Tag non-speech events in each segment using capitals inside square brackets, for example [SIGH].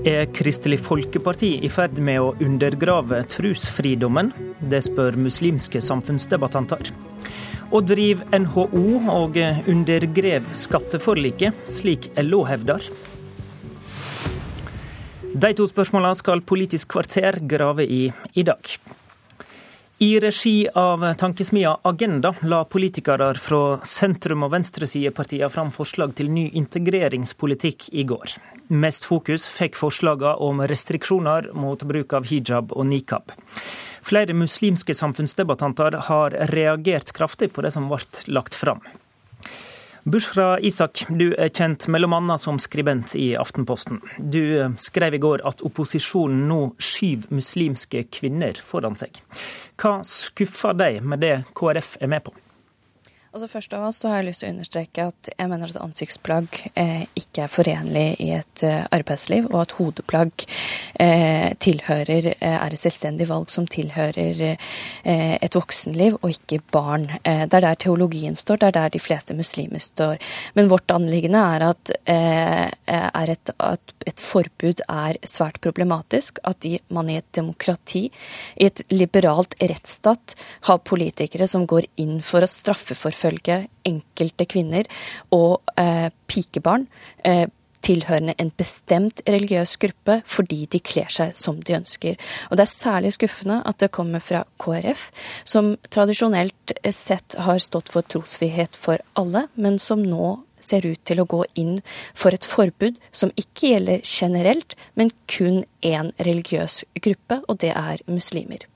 Er Kristelig Folkeparti i ferd med å undergrave trosfridommen? Det spør muslimske samfunnsdebattanter. Og driver NHO og undergrev skatteforliket, slik LO hevder? De to spørsmålene skal Politisk kvarter grave i i dag. I regi av tankesmia Agenda la politikere fra sentrum- og venstresidepartiene fram forslag til ny integreringspolitikk i går. Mest fokus fikk forslagene om restriksjoner mot bruk av hijab og nikab. Flere muslimske samfunnsdebattanter har reagert kraftig på det som ble lagt fram. Bushra Isak, du er kjent bl.a. som skribent i Aftenposten. Du skrev i går at opposisjonen nå skyver muslimske kvinner foran seg. Hva skuffer deg med det KrF er med på? Altså Først av alt så har jeg lyst til å understreke at jeg mener at ansiktsplagg eh, ikke er forenlig i et eh, arbeidsliv, og at hodeplagg eh, tilhører, eh, er et selvstendig valg som tilhører eh, et voksenliv og ikke barn. Eh, det er der teologien står, det er der de fleste muslimer står. Men vårt anliggende er at, er et, at et forbud er svært problematisk. At de, man i et demokrati, i et liberalt rettsstat, har politikere som går inn for å straffe for forfølge enkelte kvinner og eh, pikebarn eh, tilhørende en bestemt religiøs gruppe fordi de kler seg som de ønsker. Og Det er særlig skuffende at det kommer fra KrF, som tradisjonelt sett har stått for trosfrihet for alle, men som nå ser ut til å gå inn for et forbud som ikke gjelder generelt, men kun én religiøs gruppe, og det er muslimer.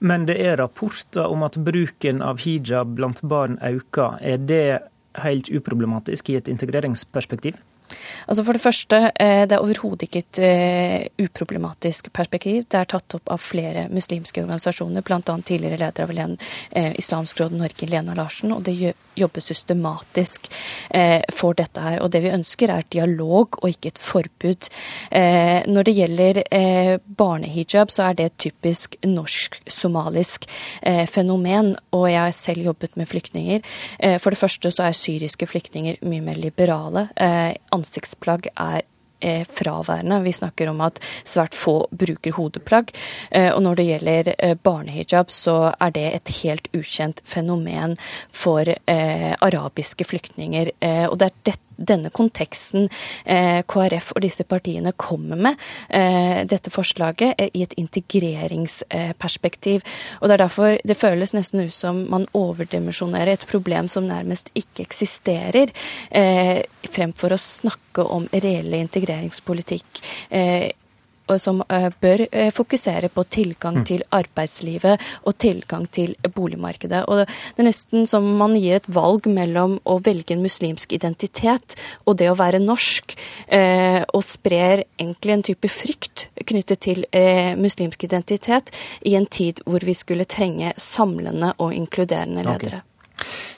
Men det er rapporter om at bruken av hijab blant barn øker. Er det helt uproblematisk i et integreringsperspektiv? Altså For det første, eh, det er overhodet ikke et eh, uproblematisk perspektiv. Det er tatt opp av flere muslimske organisasjoner, bl.a. tidligere leder av Len, eh, Islamsk Råd Norge, Lena Larsen. og det jobber systematisk for dette her. Og det vi ønsker er dialog og ikke et forbud. Når det gjelder barnehijab, så er det et typisk norsk-somalisk fenomen. Og jeg har selv jobbet med flyktninger. For det første så er syriske flyktninger mye mer liberale ansiktsplagg er eh, fraværende. Vi snakker om at svært få bruker hodeplagg. Eh, og når det gjelder eh, barnehijab, så er det et helt ukjent fenomen for arabiske flyktninger. Og det er dette denne konteksten eh, KrF og disse partiene kommer med eh, dette forslaget eh, i et integreringsperspektiv. Og Det er derfor det føles nesten ut som man overdimensjonerer et problem som nærmest ikke eksisterer, fremfor å snakke om reelle integreringspolitikk som eh, bør eh, fokusere på tilgang mm. til arbeidslivet og tilgang til boligmarkedet. Og Det er nesten som man gir et valg mellom å velge en muslimsk identitet og det å være norsk, eh, og sprer egentlig en type frykt knyttet til muslimsk identitet i en tid hvor vi skulle trenge samlende og inkluderende ledere. Okay.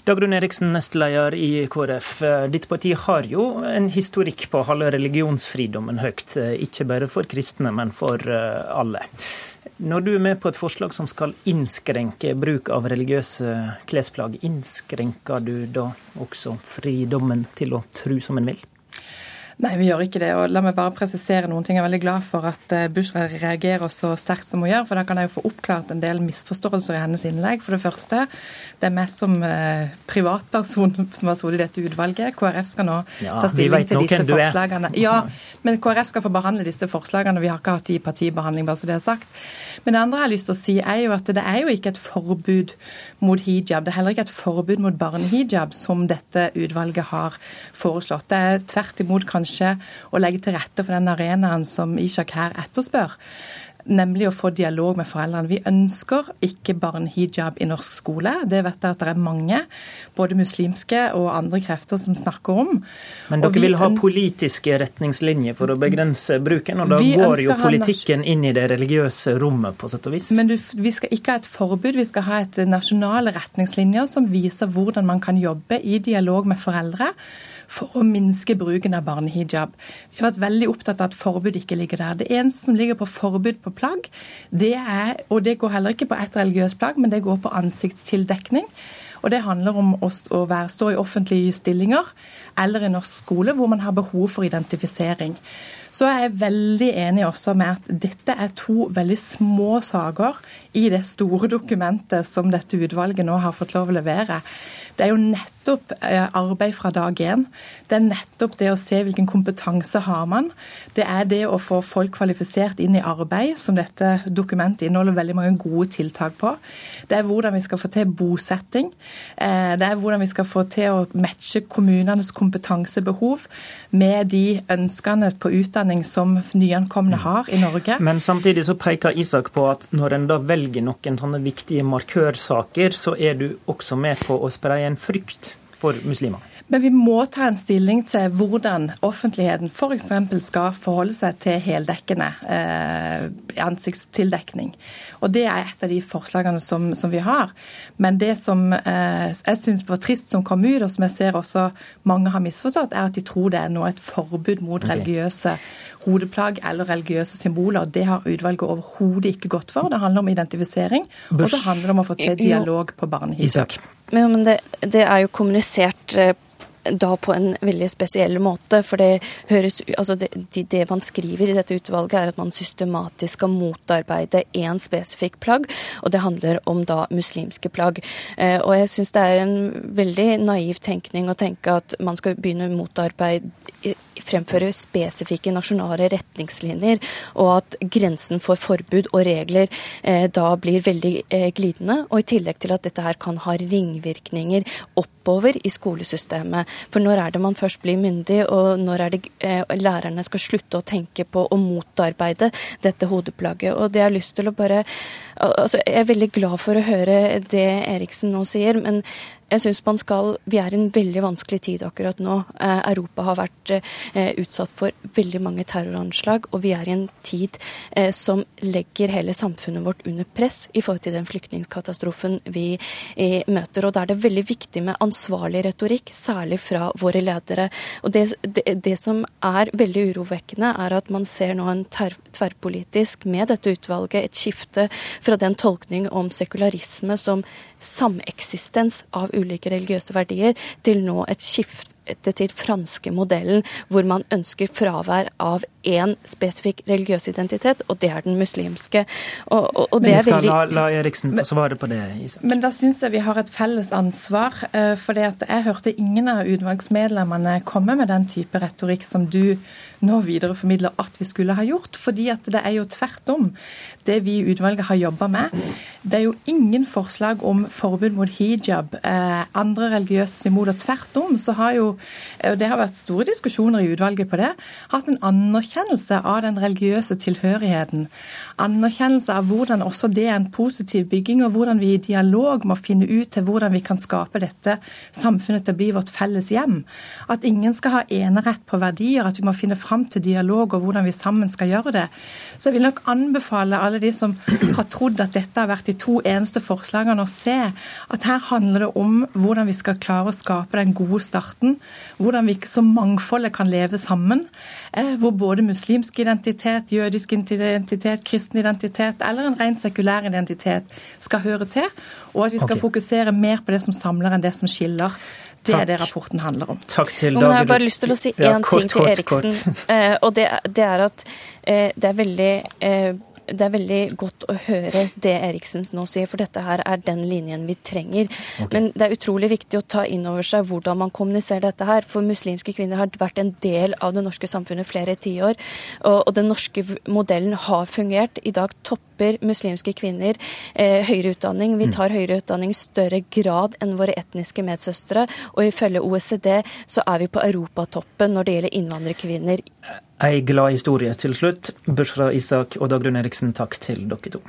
Dagrun Eriksen, nestleder i KrF. Ditt parti har jo en historikk på å holde religionsfridommen høyt. Ikke bare for kristne, men for eh, alle. Når du er med på et forslag som skal innskrenke bruk av religiøse klesplagg, innskrenker du da også fridommen til å tro som en vil? Nei, vi gjør ikke det. og La meg bare presisere noen ting. Jeg er veldig glad for at eh, Bushra reagerer så sterkt som hun gjør, for da kan jeg jo få oppklart en del misforståelser i hennes innlegg. For det første, det er meg som eh, privatperson [LAUGHS] som har sittet i dette utvalget. KrF skal nå ja, ta stilling til disse forslagene. Ja, men KrF skal få behandle disse forslagene. Vi har ikke hatt de i partibehandling, bare så det er sagt. Men det andre jeg har lyst til å si, er jo at det er jo ikke et forbud mot hijab. Det er heller ikke et forbud mot barnehijab som dette utvalget har foreslått. Det er tvert imot kanskje kanskje å legge til rette for den arenaen som Ishak her etterspør nemlig å få dialog med foreldrene. Vi ønsker ikke barnehijab i norsk skole. Det vet jeg at det er mange, både muslimske og andre krefter, som snakker om. Men dere vil ha politiske retningslinjer for å begrense bruken, og da går jo politikken inn i det religiøse rommet, på sett og vis? Men du, vi skal ikke ha et forbud, vi skal ha et nasjonale retningslinjer som viser hvordan man kan jobbe i dialog med foreldre for å minske bruken av barnehijab. Vi har vært veldig opptatt av at forbud ikke ligger der. Det eneste som ligger på forbud på plagg, det er, og det går heller ikke på ett religiøst plagg, men det går på ansiktstildekning. Og Det handler om å stå i offentlige stillinger eller i norsk skole hvor man har behov for identifisering. Så er jeg veldig enig også med at dette er to veldig små saker i det store dokumentet som dette utvalget nå har fått lov å levere. Det er jo nettopp eh, arbeid fra dag én. Det er nettopp det å se hvilken kompetanse har man. Det er det å få folk kvalifisert inn i arbeid, som dette dokumentet inneholder veldig mange gode tiltak på. Det er hvordan vi skal få til bosetting. Eh, det er hvordan vi skal få til å matche kommunenes kompetansebehov med de ønskene på utdanning som nyankomne har i Norge. Men samtidig så peker Isak på at når en da velger noen sånne viktige markørsaker, så er du også med på å spreie en frykt for muslimer. Men vi må ta en stilling til hvordan offentligheten f.eks. For skal forholde seg til heldekkende eh, ansiktstildekning. Og Det er et av de forslagene som, som vi har. Men det som eh, jeg syns var trist som kom ut, og som jeg ser også mange har misforstått, er at de tror det er nå et forbud mot okay. religiøse hodeplagg eller religiøse symboler. Det har utvalget overhodet ikke gått for. Det handler om identifisering, og det handler om å få til dialog på barnehuset. Men, men det, det, er jo kommunisert eh, da på en veldig spesiell måte. For det høres altså det, det, man skriver i dette utvalget, er at man systematisk skal motarbeide én spesifikk plagg, og det handler om da muslimske plagg. Eh, og jeg syns det er en veldig naiv tenkning å tenke at man skal begynne å motarbeide fremføre spesifikke nasjonale retningslinjer, og at grensen for forbud og regler eh, da blir veldig eh, glidende. Og i tillegg til at dette her kan ha ringvirkninger oppover i skolesystemet. For når er det man først blir myndig, og når er det eh, lærerne skal slutte å tenke på å motarbeide dette hodeplagget. Og det jeg har lyst til å bare altså, Jeg er veldig glad for å høre det Eriksen nå sier, men jeg synes man skal Vi er i en veldig vanskelig tid akkurat nå. Eh, Europa har vært eh, utsatt for veldig mange terroranslag, og vi er i en tid eh, som legger hele samfunnet vårt under press i forhold til den flyktningkatastrofen vi møter. Og da er det veldig viktig med ansvarlig retorikk, særlig fra våre ledere. Og det, det, det som er veldig urovekkende, er at man ser nå en tverrpolitisk, med dette utvalget, et skifte fra den tolkning om sekularisme som sameksistens av ulike religiøse verdier, til nå et skifte til franske modellen, hvor man ønsker fravær av én spesifikk religiøs identitet, og det er den muslimske. Og, og, og det er veldig... La, la Eriksen få svare på det, Isak. Men da syns jeg vi har et felles ansvar. Eh, for jeg hørte ingen av utvalgsmedlemmene komme med den type retorikk som du nå videreformidler at vi skulle ha gjort. fordi at det er jo tvert om det vi i utvalget har jobba med. Det er jo ingen forslag om forbud mot hijab, eh, andre religiøse symboler. Tvert om så har jo, og det har vært store diskusjoner i utvalget på det, hatt en anerkjennelse av den religiøse tilhørigheten. Anerkjennelse av hvordan også det er en positiv bygging, og hvordan vi i dialog må finne ut til hvordan vi kan skape dette samfunnet til å bli vårt felles hjem. At ingen skal ha enerett på verdier, at vi må finne fram til dialog og hvordan vi sammen skal gjøre det. Så jeg vil nok anbefale alle de som har trodd at dette har vært de to eneste forslagene, å se at her handler det om hvordan vi skal klare å skape den gode starten. Hvordan vi som mangfoldet kan leve sammen. Eh, hvor både muslimsk identitet, jødisk identitet, kristen identitet eller en ren sekulær identitet skal høre til. Og at vi skal okay. fokusere mer på det som samler, enn det som skiller. Det er det rapporten handler om. Takk til Dag. Jeg har bare lyst til å si én ja, ting til Eriksen. Kort, kort. Uh, og det, det, er at uh, det er veldig det er veldig godt å høre det Eriksen nå sier, for dette her er den linjen vi trenger. Okay. Men det er utrolig viktig å ta inn over seg hvordan man kommuniserer dette her. For muslimske kvinner har vært en del av det norske samfunnet flere tiår. Og, og den norske modellen har fungert. I dag topper muslimske kvinner eh, høyere utdanning. Vi mm. tar høyere utdanning i større grad enn våre etniske medsøstre. Og ifølge OECD så er vi på europatoppen når det gjelder innvandrerkvinner Ei glad historie til slutt. Bushra Isak og Dagrun Eriksen, takk til dere to.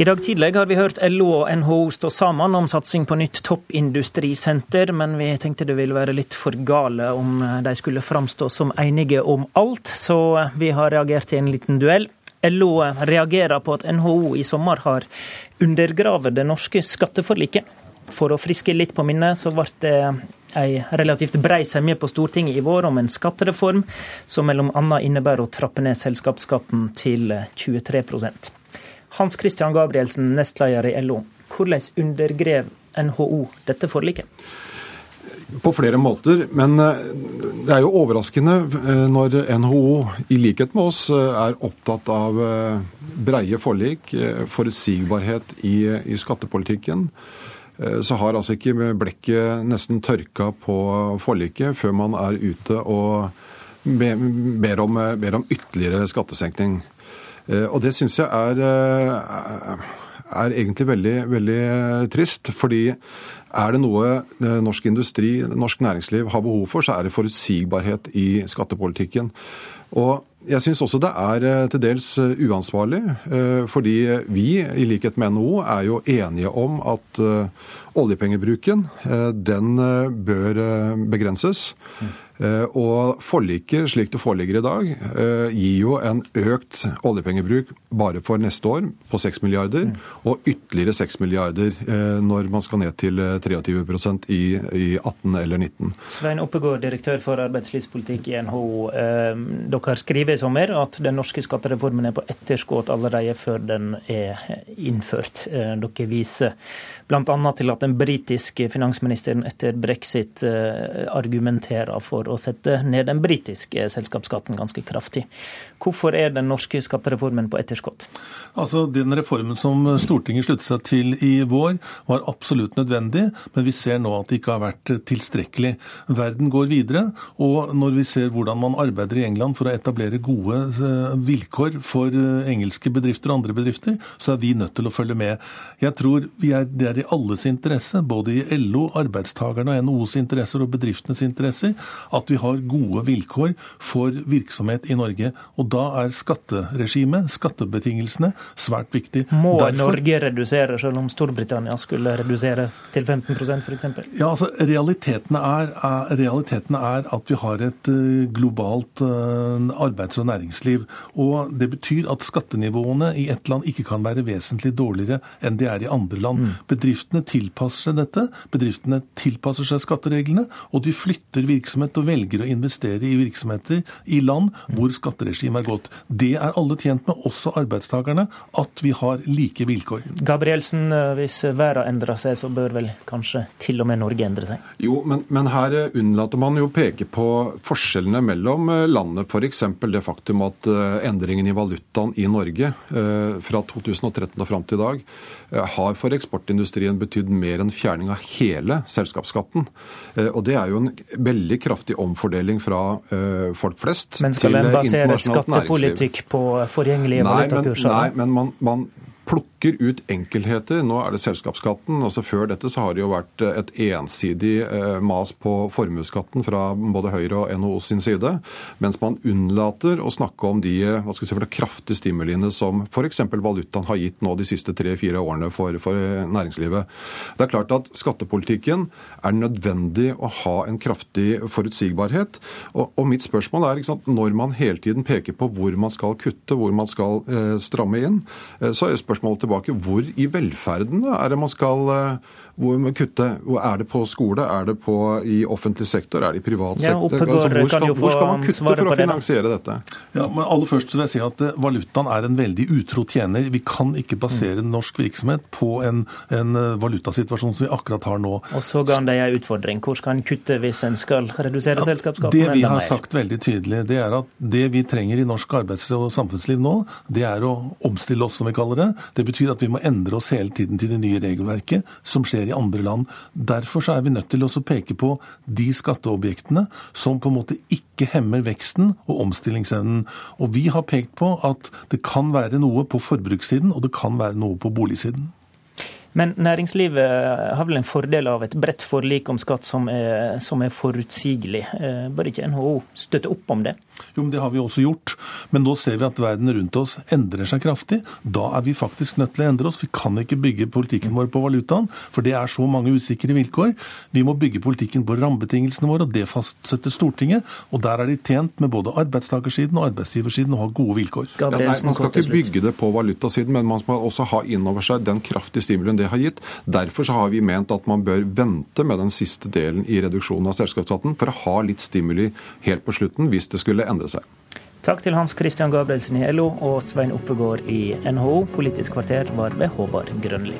I dag tidlig har vi hørt LO og NHO stå sammen om satsing på nytt toppindustrisenter, men vi tenkte det ville være litt for gale om de skulle framstå som enige om alt, så vi har reagert i en liten duell. LO reagerer på at NHO i sommer har undergravet det norske skatteforliket. For å friske litt på minnet, så ble det ei relativt brei semje på Stortinget i vår om en skattereform som bl.a. innebærer å trappe ned selskapsskatten til 23% Hans Christian Gabrielsen, nestleder i LO. Hvordan undergrev NHO dette forliket? På flere måter, men eh, det er jo overraskende eh, når NHO, i likhet med oss, eh, er opptatt av breie forlik, forutsigbarhet i, i skattepolitikken. Så har altså ikke blekket nesten tørka på forliket før man er ute og ber om, ber om ytterligere skattesenkning. Og det syns jeg er, er egentlig veldig, veldig trist. fordi er det noe eh, norsk industri, norsk næringsliv har behov for, så er det forutsigbarhet i skattepolitikken. Og jeg syns også det er eh, til dels eh, uansvarlig, fordi vi, i likhet med NHO, er jo enige om at oljepengebruken den bør begrenses. Mm. Eh, og forliket, slik det foreligger i dag, eh, gir jo en økt oljepengebruk bare for neste år på 6 milliarder, og ytterligere 6 milliarder eh, når man skal ned til 23% i, i 18 eller 19. Svein Oppegård, direktør for arbeidslivspolitikk i NHO. Dere skriver i sommer at den norske skattereformen er på etterskudd allerede før den er innført. Dere viser bl.a. til at den britiske finansministeren etter brexit argumenterer for å sette ned den britiske selskapsskatten ganske kraftig. Hvorfor er den norske skattereformen på etterskudd? Altså, Den reformen som Stortinget sluttet seg til i vår, var absolutt nødvendig, men vi ser nå at det ikke har vært tilstrekkelig. Verden går videre, og når vi ser hvordan man arbeider i England for å etablere gode eh, vilkår for eh, engelske bedrifter og andre bedrifter, så er vi nødt til å følge med. Jeg tror er, det er i alles interesse, både i LO, arbeidstakerne og NHOs interesser og bedriftenes interesser, at vi har gode vilkår for virksomhet i Norge. Og da er skatteregimet, skattebetingelsene, svært viktig. Må Derfor, Norge redusere, selv om Storbritannia skulle redusere til 15 f.eks.? Ja, altså realitetene er, er, realiteten er, at vi har et eh, globalt uh, arbeids- og næringsliv. Og det betyr at skattenivåene i ett land ikke kan være vesentlig dårligere enn de er i andre land. Mm. Bedriftene tilpasser seg dette. Bedriftene tilpasser seg skattereglene, og de flytter virksomhet og velger å investere i virksomheter i land hvor skatteregimet er godt. Det er alle tjent med, også arbeidstakerne, at vi har like vilkår. Gabrielsen, eh, hvis verden endrer seg, så bør vel kanskje til og med Norge endre seg? Jo, men, men her eh, unnlater man jo å peke på forskjellene mellom landet, landene. F.eks. det faktum at endringen i valutaen i Norge fra 2013 og fram til i dag har for eksportindustrien betydd mer enn fjerning av hele selskapsskatten. Og det er jo en veldig kraftig omfordeling fra uh, folk flest til internasjonalt næringsliv. Men skal en basere skattepolitikk på forgjengelige valutakurser? Nei, men man, man plukker ut enkeltheter. Nå er det selskapsskatten. altså Før dette så har det jo vært et ensidig eh, mas på formuesskatten fra både Høyre og NHO sin side, mens man unnlater å snakke om de hva skal si, for det kraftige stimuliene som f.eks. valutaen har gitt nå de siste tre-fire årene for, for, næringslivet. Det er klart at skattepolitikken er nødvendig å ha en kraftig forutsigbarhet. Og, og mitt spørsmål er sant, når man hele tiden peker på hvor man skal kutte, hvor man skal eh, stramme inn, eh, så er spørsmålet spørsmålet tilbake. Hvor i velferden er det man skal eh, hvor man kutte? Er det på skole? Er det på, i offentlig sektor? Er det i privat sektor? Ja, altså, hvor, skal, hvor, skal, man kutte for å finansiere det, dette? Ja, men aller først vil jeg si at eh, Valutaen er en veldig utro tjener. Vi kan ikke basere mm. norsk virksomhet på en, en, eh, valutasituasjon som vi akkurat har nå. Og Så ga han deg en utfordring. Hvor skal en kutte hvis en skal redusere ja, selskapsskatten Det vi har sagt veldig tydelig, det er at det vi trenger i norsk arbeids- og samfunnsliv nå, det er å omstille oss, som vi kaller det. Det betyr at vi må endre oss hele tiden til det nye regelverket som skjer i andre land. Derfor er vi nødt til å peke på de skatteobjektene som på en måte ikke hemmer veksten og omstillingsevnen. Og vi har pekt på at det kan være noe på forbrukssiden, og det kan være noe på boligsiden. Men næringslivet har vel en fordel av et bredt forlik om skatt som er, som er forutsigelig. Eh, bør ikke NHO støtte opp om det? Jo, men Det har vi også gjort. Men nå ser vi at verden rundt oss endrer seg kraftig. Da er vi faktisk nødt til å endre oss. Vi kan ikke bygge politikken vår på valutaen, for det er så mange usikre vilkår. Vi må bygge politikken på rammebetingelsene våre, og det fastsetter Stortinget. Og der er de tjent med både arbeidstakersiden og arbeidsgiversiden å ha gode vilkår. Ja, nei, man skal ikke bygge det på valutasiden, men man skal også ha inn over seg den kraftige stimulien det har gitt. Derfor så har vi ment at man bør vente med den siste delen i reduksjonen av selskapsskatten for å ha litt stimuli helt på slutten hvis det skulle endre seg. Takk til Hans Christian Gabrielsen i LO og Svein Oppegård i NHO. Politisk kvarter var ved Håvard Grønli.